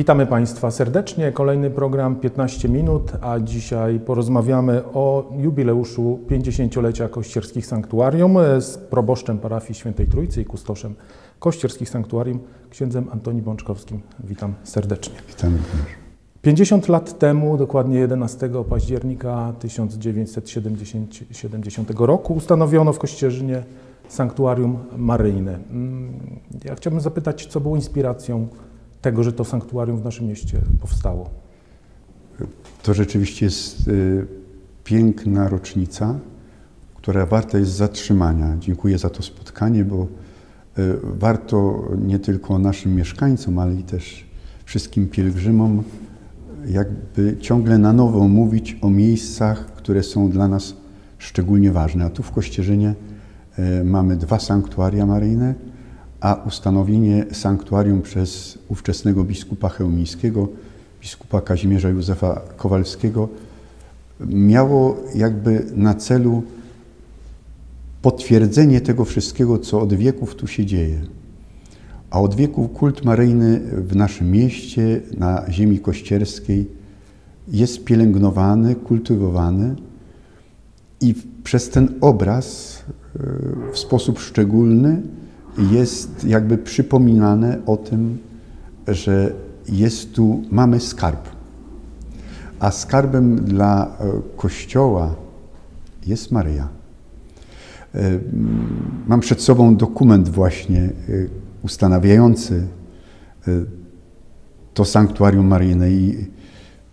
Witamy Państwa serdecznie. Kolejny program 15 minut, a dzisiaj porozmawiamy o jubileuszu 50-lecia Kościerskich Sanktuarium z proboszczem parafii Świętej Trójcy i kustoszem Kościerskich Sanktuarium, księdzem Antoni Bączkowskim. Witam serdecznie. Również. 50 lat temu, dokładnie 11 października 1970 roku, ustanowiono w Kościerzynie Sanktuarium Maryjne. Mm, Ja chciałbym zapytać, co było inspiracją tego, że to sanktuarium w naszym mieście powstało? To rzeczywiście jest y, piękna rocznica, która warta jest zatrzymania. Dziękuję za to spotkanie, bo y, warto nie tylko naszym mieszkańcom, ale i też wszystkim pielgrzymom jakby ciągle na nowo mówić o miejscach, które są dla nas szczególnie ważne. A tu w Kościerzynie y, mamy dwa sanktuaria maryjne, a ustanowienie sanktuarium przez ówczesnego biskupa chełmińskiego, biskupa Kazimierza Józefa Kowalskiego, miało jakby na celu potwierdzenie tego wszystkiego, co od wieków tu się dzieje. A od wieków kult maryjny w naszym mieście, na ziemi kościerskiej jest pielęgnowany, kultywowany i przez ten obraz e, w sposób szczególny jest jakby przypominane o tym, że jest tu, mamy skarb. A skarbem dla e, Kościoła jest Maryja. E, Mam przed sobą dokument właśnie e, ustanawiający to sanktuarium maryjne i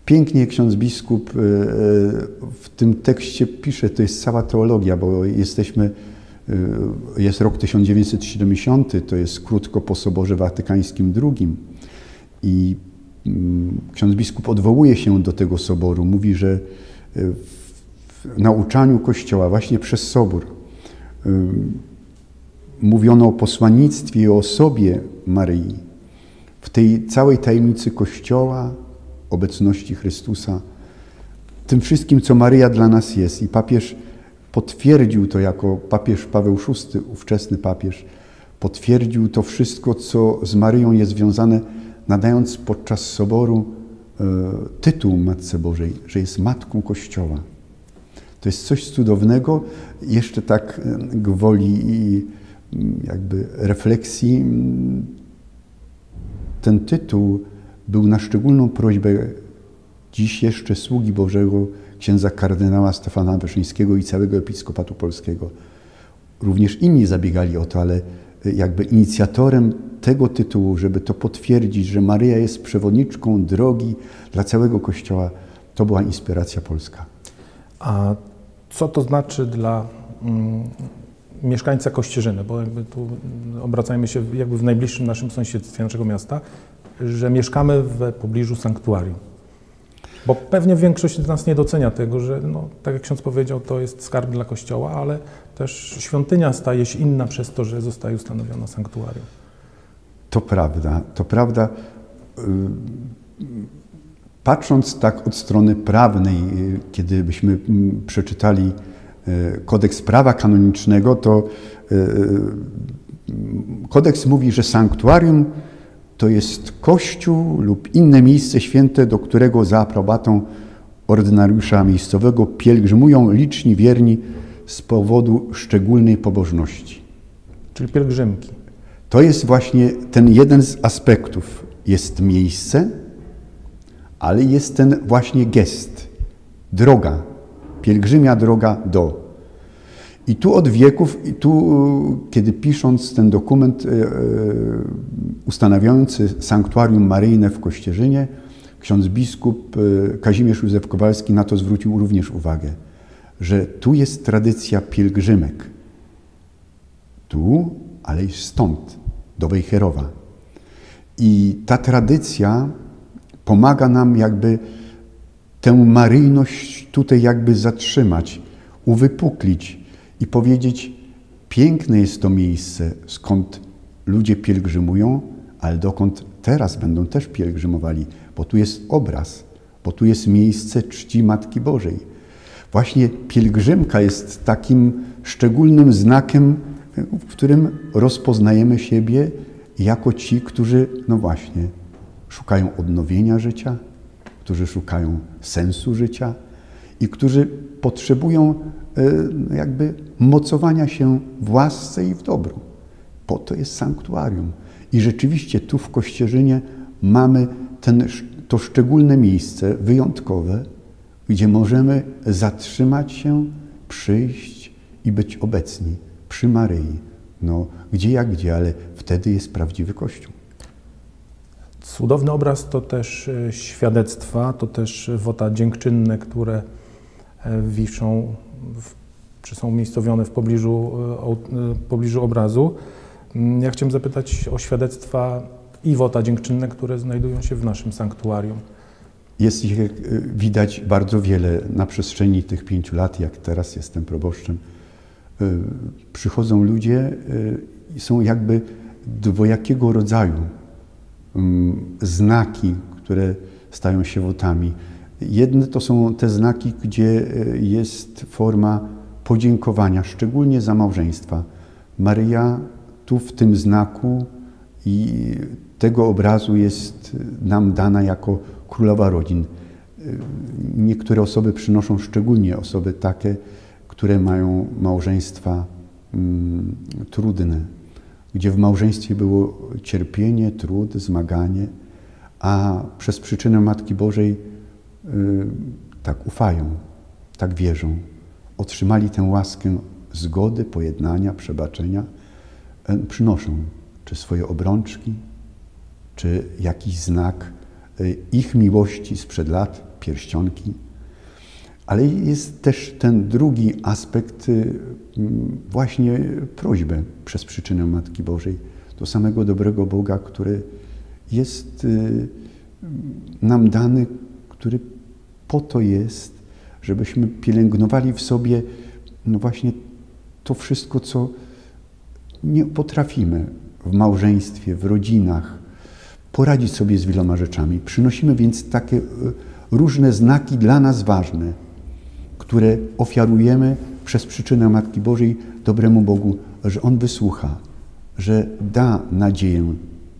pięknie ksiądz biskup w tym tekście pisze, to jest cała teologia, bo jesteśmy jest rok 1970, to jest krótko po Soborze Watykańskim II i mm, ksiądz biskup odwołuje się do tego soboru, mówi, że w nauczaniu Kościoła właśnie przez sobór mówiono o posłannictwie i o osobie Maryi. W tej całej tajemnicy Kościoła, obecności Chrystusa, tym wszystkim, co Maryja dla nas jest. I papież potwierdził to jako papież Paweł VI, ówczesny papież, potwierdził to wszystko, co z Maryją jest związane, nadając podczas soboru e, tytuł Matce Bożej, że jest Matką Kościoła. To jest coś cudownego, jeszcze tak e, gwoli i mm, jakby refleksji. mm, Ten tytuł był na szczególną prośbę dziś jeszcze sługi Bożego księdza kardynała Stefana Wyszyńskiego i całego episkopatu polskiego. Również inni zabiegali o to, ale jakby inicjatorem tego tytułu, żeby to potwierdzić, że Maryja jest przewodniczką drogi dla całego Kościoła, to była inspiracja polska. A co to znaczy dla mm, mieszkańca Kościerzyny? Bo jakby tu obracajmy się jakby w najbliższym naszym sąsiedztwie naszego miasta, że mieszkamy w pobliżu sanktuarium. Bo pewnie większość z nas nie docenia tego, że no, tak jak ksiądz powiedział, to jest skarb dla Kościoła, ale też świątynia staje się inna przez to, że zostaje ustanowiona sanktuarium. To prawda, to prawda. Y, Patrząc tak od strony prawnej, y, kiedy byśmy mm, przeczytali y, kodeks prawa kanonicznego, to kodeks mówi, że sanktuarium to jest kościół lub inne miejsce święte, do którego za aprobatą ordynariusza miejscowego pielgrzymują liczni wierni z powodu szczególnej pobożności. Czyli pielgrzymki. To jest właśnie ten jeden z aspektów. Jest miejsce, ale jest ten właśnie gest, droga, pielgrzymia droga do. I tu od wieków, i tu, kiedy pisząc ten dokument e, e, ustanawiający sanktuarium maryjne w Kościerzynie, ksiądz biskup Kazimierz Józef Kowalski na to zwrócił również uwagę, że tu jest tradycja pielgrzymek. Tu, ale i stąd, do Wejherowa. I ta tradycja pomaga nam jakby tę maryjność tutaj jakby zatrzymać, uwypuklić i powiedzieć, piękne jest to miejsce, skąd ludzie pielgrzymują, ale dokąd teraz będą też pielgrzymowali, bo tu jest obraz, bo tu jest miejsce czci Matki Bożej. Właśnie pielgrzymka jest takim szczególnym znakiem, w którym rozpoznajemy siebie jako ci, którzy, no właśnie, szukają odnowienia życia, którzy szukają sensu życia i którzy potrzebują jakby mocowania się w łasce i w dobru. Po to jest sanktuarium. I rzeczywiście tu w Kościerzynie mamy ten, to szczególne miejsce, wyjątkowe, gdzie możemy zatrzymać się, przyjść i być obecni przy Maryi. No, gdzie jak gdzie, ale wtedy jest prawdziwy Kościół. Cudowny obraz to też e, świadectwa, to też wota dziękczynne, które e, wiszą, w, czy są umiejscowione w pobliżu, w e, pobliżu obrazu. Mm, ja chciałem zapytać o świadectwa i wota dziękczynne, które znajdują się w naszym sanktuarium. Jest ich, widać bardzo wiele na przestrzeni tych pięciu lat, jak teraz jestem proboszczem. Przychodzą ludzie i są jakby dwojakiego rodzaju Mm, znaki, które stają się wotami. Jedne to są te znaki, gdzie e, jest forma podziękowania, szczególnie za małżeństwa. Maryja tu w tym znaku i tego obrazu jest nam dana jako królowa rodzin. E, niektóre osoby przynoszą, szczególnie osoby takie, które mają małżeństwa mm, trudne gdzie w małżeństwie było cierpienie, trud, zmaganie, a przez przyczynę Matki Bożej tak ufają, tak wierzą. Otrzymali tę łaskę zgody, pojednania, przebaczenia, y, przynoszą czy swoje obrączki, czy jakiś znak y, ich miłości sprzed lat, pierścionki ale jest też ten drugi aspekt, y, właśnie prośbę przez przyczynę Matki Bożej do samego dobrego Boga, który jest y, nam dany, który po to jest, żebyśmy pielęgnowali w sobie no właśnie to wszystko, co nie potrafimy w małżeństwie, w rodzinach, poradzić sobie z wieloma rzeczami. Przynosimy więc takie y, różne znaki dla nas ważne które ofiarujemy przez przyczynę Matki Bożej dobremu Bogu, że On wysłucha, że da nadzieję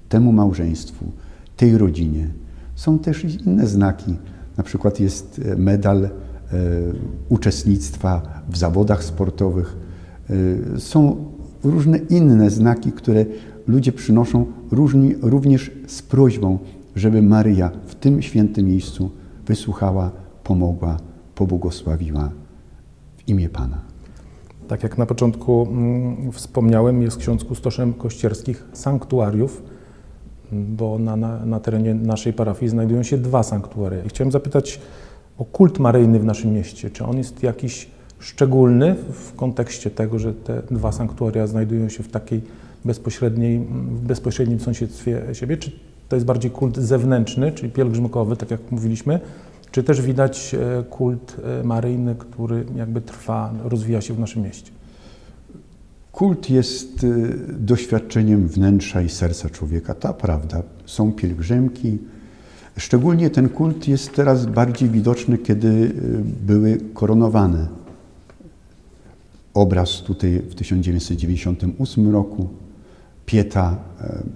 temu małżeństwu, tej rodzinie. Są też inne znaki. Na przykład jest e, medal e, uczestnictwa w zawodach sportowych. E, są różne inne znaki, które ludzie przynoszą różni, również z prośbą, żeby Maryja w tym świętym miejscu wysłuchała, pomogła pobłogosławiła w imię Pana. Tak jak na początku mm, wspomniałem, jest ksiądz kustoszem kościerskich sanktuariów, bo na, na, na, terenie naszej parafii znajdują się dwa sanktuaria. I chciałem zapytać o kult maryjny w naszym mieście. Czy on jest jakiś szczególny w kontekście tego, że te dwa sanktuaria znajdują się w takiej bezpośredniej, w bezpośrednim sąsiedztwie siebie? Czy to jest bardziej kult zewnętrzny, czyli pielgrzymkowy, tak jak mówiliśmy, czy też widać e, kult e, maryjny, który jakby trwa, rozwija się w naszym mieście? Kult jest e, doświadczeniem wnętrza i serca człowieka. Ta prawda. Są pielgrzymki. Szczególnie ten kult jest teraz bardziej widoczny, kiedy były koronowane. Obraz tutaj w 1998 roku, Pieta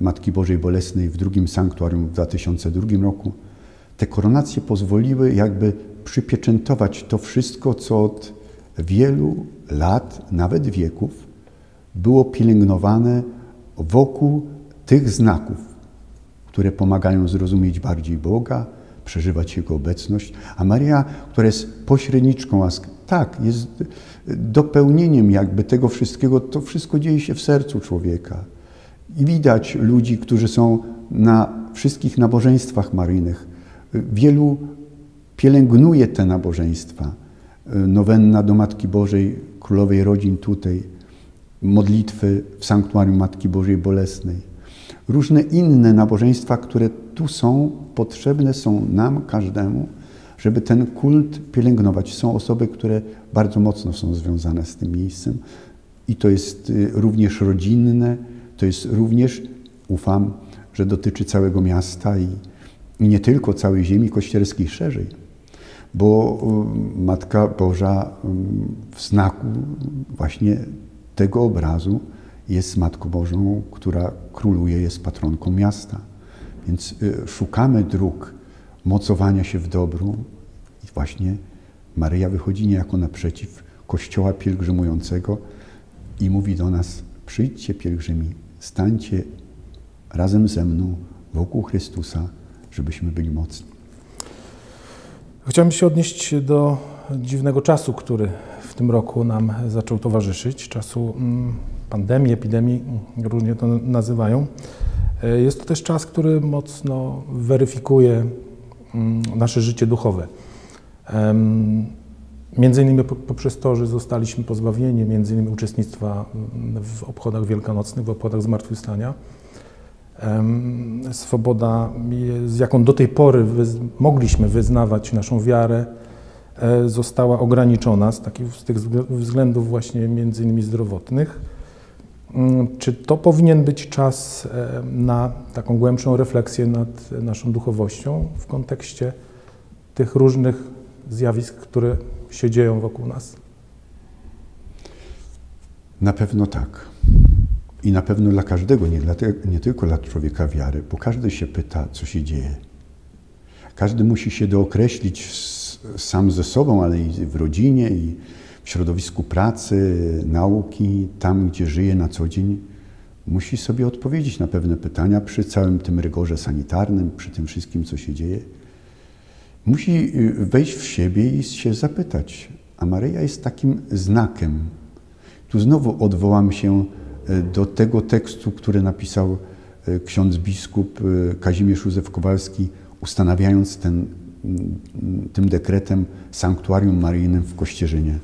Matki Bożej Bolesnej w drugim sanktuarium w 2002 roku te koronacje pozwoliły jakby przypieczętować to wszystko, co od wielu lat, nawet wieków, było pielęgnowane wokół tych znaków, które pomagają zrozumieć bardziej Boga, przeżywać Jego obecność. A Maria, która jest pośredniczką łask, tak, jest dopełnieniem jakby tego wszystkiego, to wszystko dzieje się w sercu człowieka. I widać ludzi, którzy są na wszystkich nabożeństwach maryjnych, Wielu pielęgnuje te nabożeństwa. Nowenna do Matki Bożej, Królowej Rodzin tutaj, modlitwy w Sanktuarium Matki Bożej Bolesnej. Różne inne nabożeństwa, które tu są, potrzebne są nam, każdemu, żeby ten kult pielęgnować. Są osoby, które bardzo mocno są związane z tym miejscem i to jest y, również rodzinne, to jest również, ufam, że dotyczy całego miasta i nie tylko całej ziemi kościelskiej szerzej, bo um, Matka Boża um, w znaku właśnie tego obrazu jest Matką Bożą, która króluje, jest patronką miasta. Więc y, szukamy dróg mocowania się w dobru i właśnie Maryja wychodzi niejako naprzeciw Kościoła pielgrzymującego i mówi do nas: Przyjdźcie, pielgrzymi, stańcie razem ze mną wokół Chrystusa, żebyśmy byli mocni. Chciałbym się odnieść do dziwnego czasu, który w tym roku nam zaczął towarzyszyć, czasu mm, pandemii, epidemii, różnie to nazywają. E, jest to też czas, który mocno weryfikuje mm, nasze życie duchowe. Między innymi poprzez to, że zostaliśmy pozbawieni między innymi uczestnictwa w obchodach wielkanocnych, w obchodach zmartwychwstania. Swoboda, z jaką do tej pory mogliśmy wyznawać naszą wiarę, została ograniczona z, takich, z tych względów właśnie między innymi zdrowotnych. Mm, czy to powinien być czas e, na taką głębszą refleksję nad naszą duchowością w kontekście tych różnych zjawisk, które się dzieją wokół nas? Na pewno tak. I na pewno dla każdego, nie, dla te, nie tylko dla człowieka wiary, bo każdy się pyta, co się dzieje. Każdy musi się dookreślić sam ze sobą, ale i w rodzinie, i w środowisku pracy, nauki, tam gdzie żyje na co dzień. Musi sobie odpowiedzieć na pewne pytania przy całym tym rygorze sanitarnym, przy tym wszystkim, co się dzieje. Musi y, wejść w siebie i się zapytać, a Maryja jest takim znakiem. Tu znowu odwołam się y, do tego tekstu, który napisał y, ksiądz biskup Kazimierz Józef Kowalski, ustanawiając ten, tym dekretem sanktuarium maryjnym w Kościerzynie.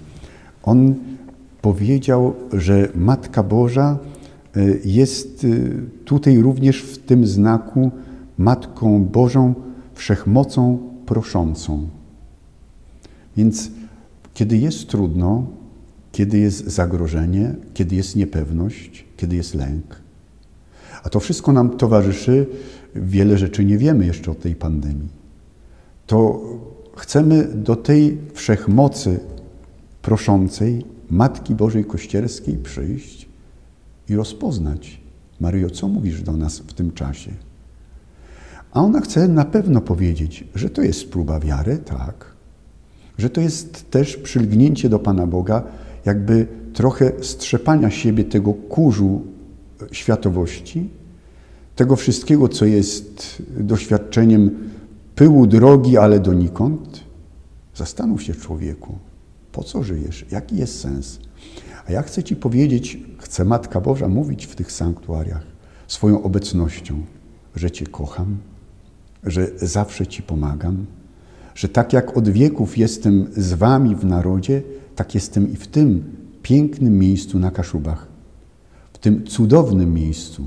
On powiedział, że Matka Boża jest tutaj również w tym znaku Matką Bożą, wszechmocą proszącą. Więc kiedy jest trudno, kiedy jest zagrożenie, kiedy jest niepewność, kiedy jest lęk, a to wszystko nam towarzyszy, wiele rzeczy nie wiemy jeszcze o tej pandemii, to chcemy do tej wszechmocy proszącej Matki Bożej Kościelskiej przyjść i rozpoznać. Maryjo, co mówisz do nas w tym czasie? A ona chce na pewno powiedzieć, że to jest próba wiary, tak, że to jest też przylgnięcie do Pana Boga, jakby trochę strzepania siebie tego kurzu światowości, tego wszystkiego, co jest doświadczeniem pyłu drogi, ale donikąd. Zastanów się, człowieku, po co żyjesz? Jaki jest sens? A ja chcę Ci powiedzieć, chce Matka Boża mówić w tych sanktuariach swoją obecnością, że Cię kocham, że zawsze Ci pomagam, że tak jak od wieków jestem z Wami w narodzie, tak jestem i w tym pięknym miejscu na Kaszubach, w tym cudownym miejscu,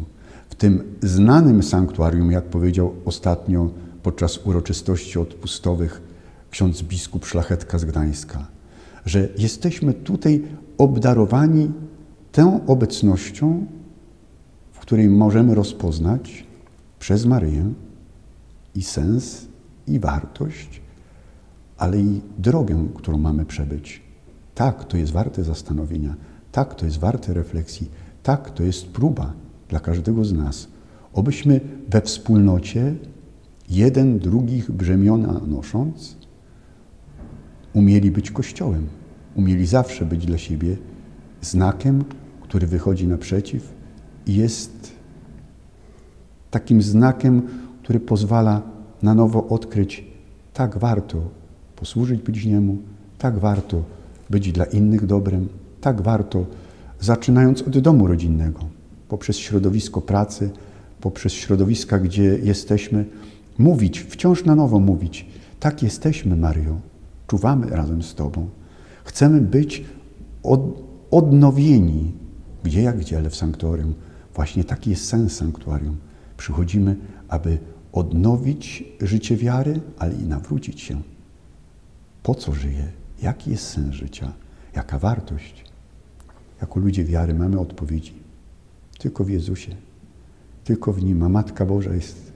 w tym znanym sanktuarium, jak powiedział ostatnio podczas uroczystości odpustowych ksiądz biskup Szlachetka z Gdańska, że jesteśmy tutaj obdarowani tą obecnością, w której możemy rozpoznać przez Maryję, i sens, i wartość, ale i drogę, którą mamy przebyć. Tak, to jest warte zastanowienia, tak, to jest warte refleksji, tak, to jest próba dla każdego z nas. Obyśmy we wspólnocie, jeden drugich brzemiona nosząc, umieli być Kościołem, umieli zawsze być dla siebie znakiem, który wychodzi naprzeciw i jest takim znakiem, który pozwala na nowo odkryć, tak warto posłużyć bliźniemu, tak warto być dla innych dobrem, tak warto, zaczynając od domu rodzinnego, poprzez środowisko pracy, poprzez środowiska, gdzie jesteśmy, mówić, wciąż na nowo mówić, tak jesteśmy, Mario, czuwamy razem z Tobą. Chcemy być od, odnowieni, gdzie jak gdzie, ale w sanktuarium. Właśnie taki jest sens sanktuarium. Przychodzimy, aby odnowić życie wiary, ale i nawrócić się. Po co żyję? Jaki jest sens życia? Jaka wartość? Jako ludzie wiary mamy odpowiedzi. Tylko w Jezusie. Tylko w Nim. A Matka Boża jest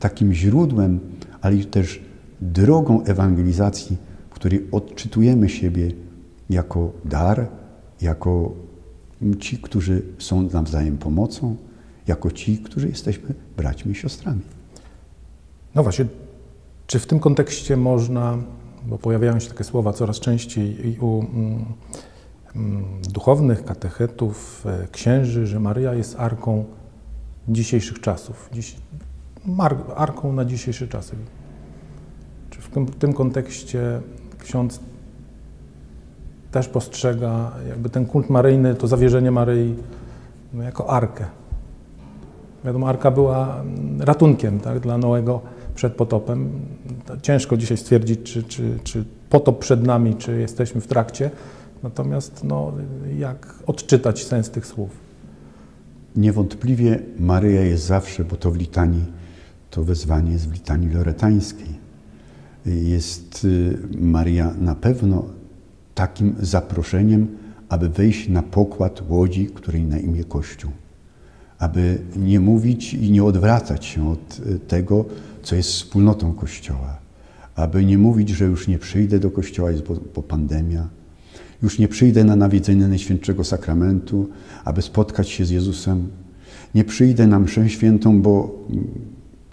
takim źródłem, ale też drogą ewangelizacji, w której odczytujemy siebie jako dar, jako ci, którzy są nawzajem pomocą, jako ci, którzy jesteśmy braćmi i siostrami. No właśnie, czy w tym kontekście można, bo pojawiają się takie słowa coraz częściej i u mm, mm, duchownych, katechetów, e, księży, że Maryja jest arką dzisiejszych czasów, dziś, arką na dzisiejsze czasy. Czy w tym, kontekście ksiądz też postrzega jakby ten kult maryjny, to zawierzenie Maryi no, jako arkę? Wiadomo, arka była mm, ratunkiem tak, dla Noego przed potopem. Ciężko dzisiaj stwierdzić, czy, czy, czy potop przed nami, czy jesteśmy w trakcie. Natomiast no, jak odczytać sens tych słów? Niewątpliwie Maryja jest zawsze, bo to w litanii, to wezwanie w litanii loretańskiej. Jest y, Maryja na pewno takim zaproszeniem, aby wejść na pokład łodzi, której na imię Kościół. Aby nie mówić i nie odwracać się od y, tego, co jest wspólnotą Kościoła. Aby nie mówić, że już nie przyjdę do Kościoła, jest bo, bo pandemia. Już nie przyjdę na nawiedzenie Najświętszego Sakramentu, aby spotkać się z Jezusem. Nie przyjdę na mszę świętą, bo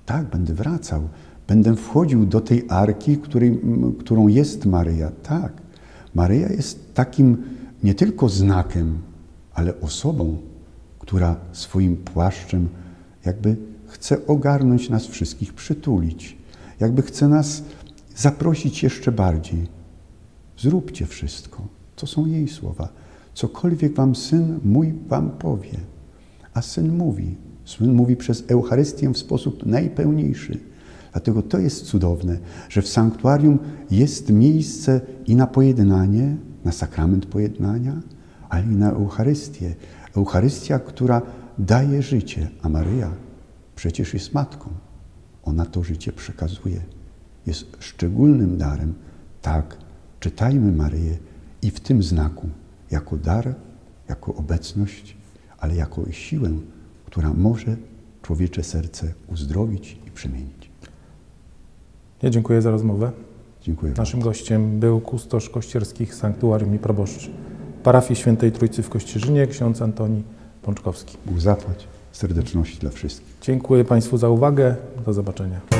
tak, będę wracał. Będę wchodził do tej arki, której, którą jest Maryja. Tak, Maryja jest takim nie tylko znakiem, ale osobą, która swoim płaszczem jakby chce ogarnąć nas wszystkich, przytulić, jakby chce nas zaprosić jeszcze bardziej. Zróbcie wszystko. To są jej słowa. Cokolwiek wam syn mój wam powie. A syn mówi. Mówi przez Eucharystię w sposób najpełniejszy. Dlatego to jest cudowne, że w sanktuarium jest miejsce i na pojednanie, na sakrament pojednania, ale i na Eucharystię. Eucharystia, która daje życie, a Maryja przecież jest matką. Ona to życie przekazuje. Jest szczególnym darem. Tak, czytajmy Maryję i w tym znaku, jako dar, jako obecność, ale jako siłę, która może człowiecze serce uzdrowić i przemienić. Ja dziękuję za rozmowę. Dziękuję. Naszym gościem był kustosz kościerskich sanktuarium i proboszcz parafii Świętej Trójcy w Kościerzynie, ksiądz Antoni Pączkowski. Bóg zapłać serdeczności dla wszystkich. Dziękuję Państwu za uwagę. Do zobaczenia.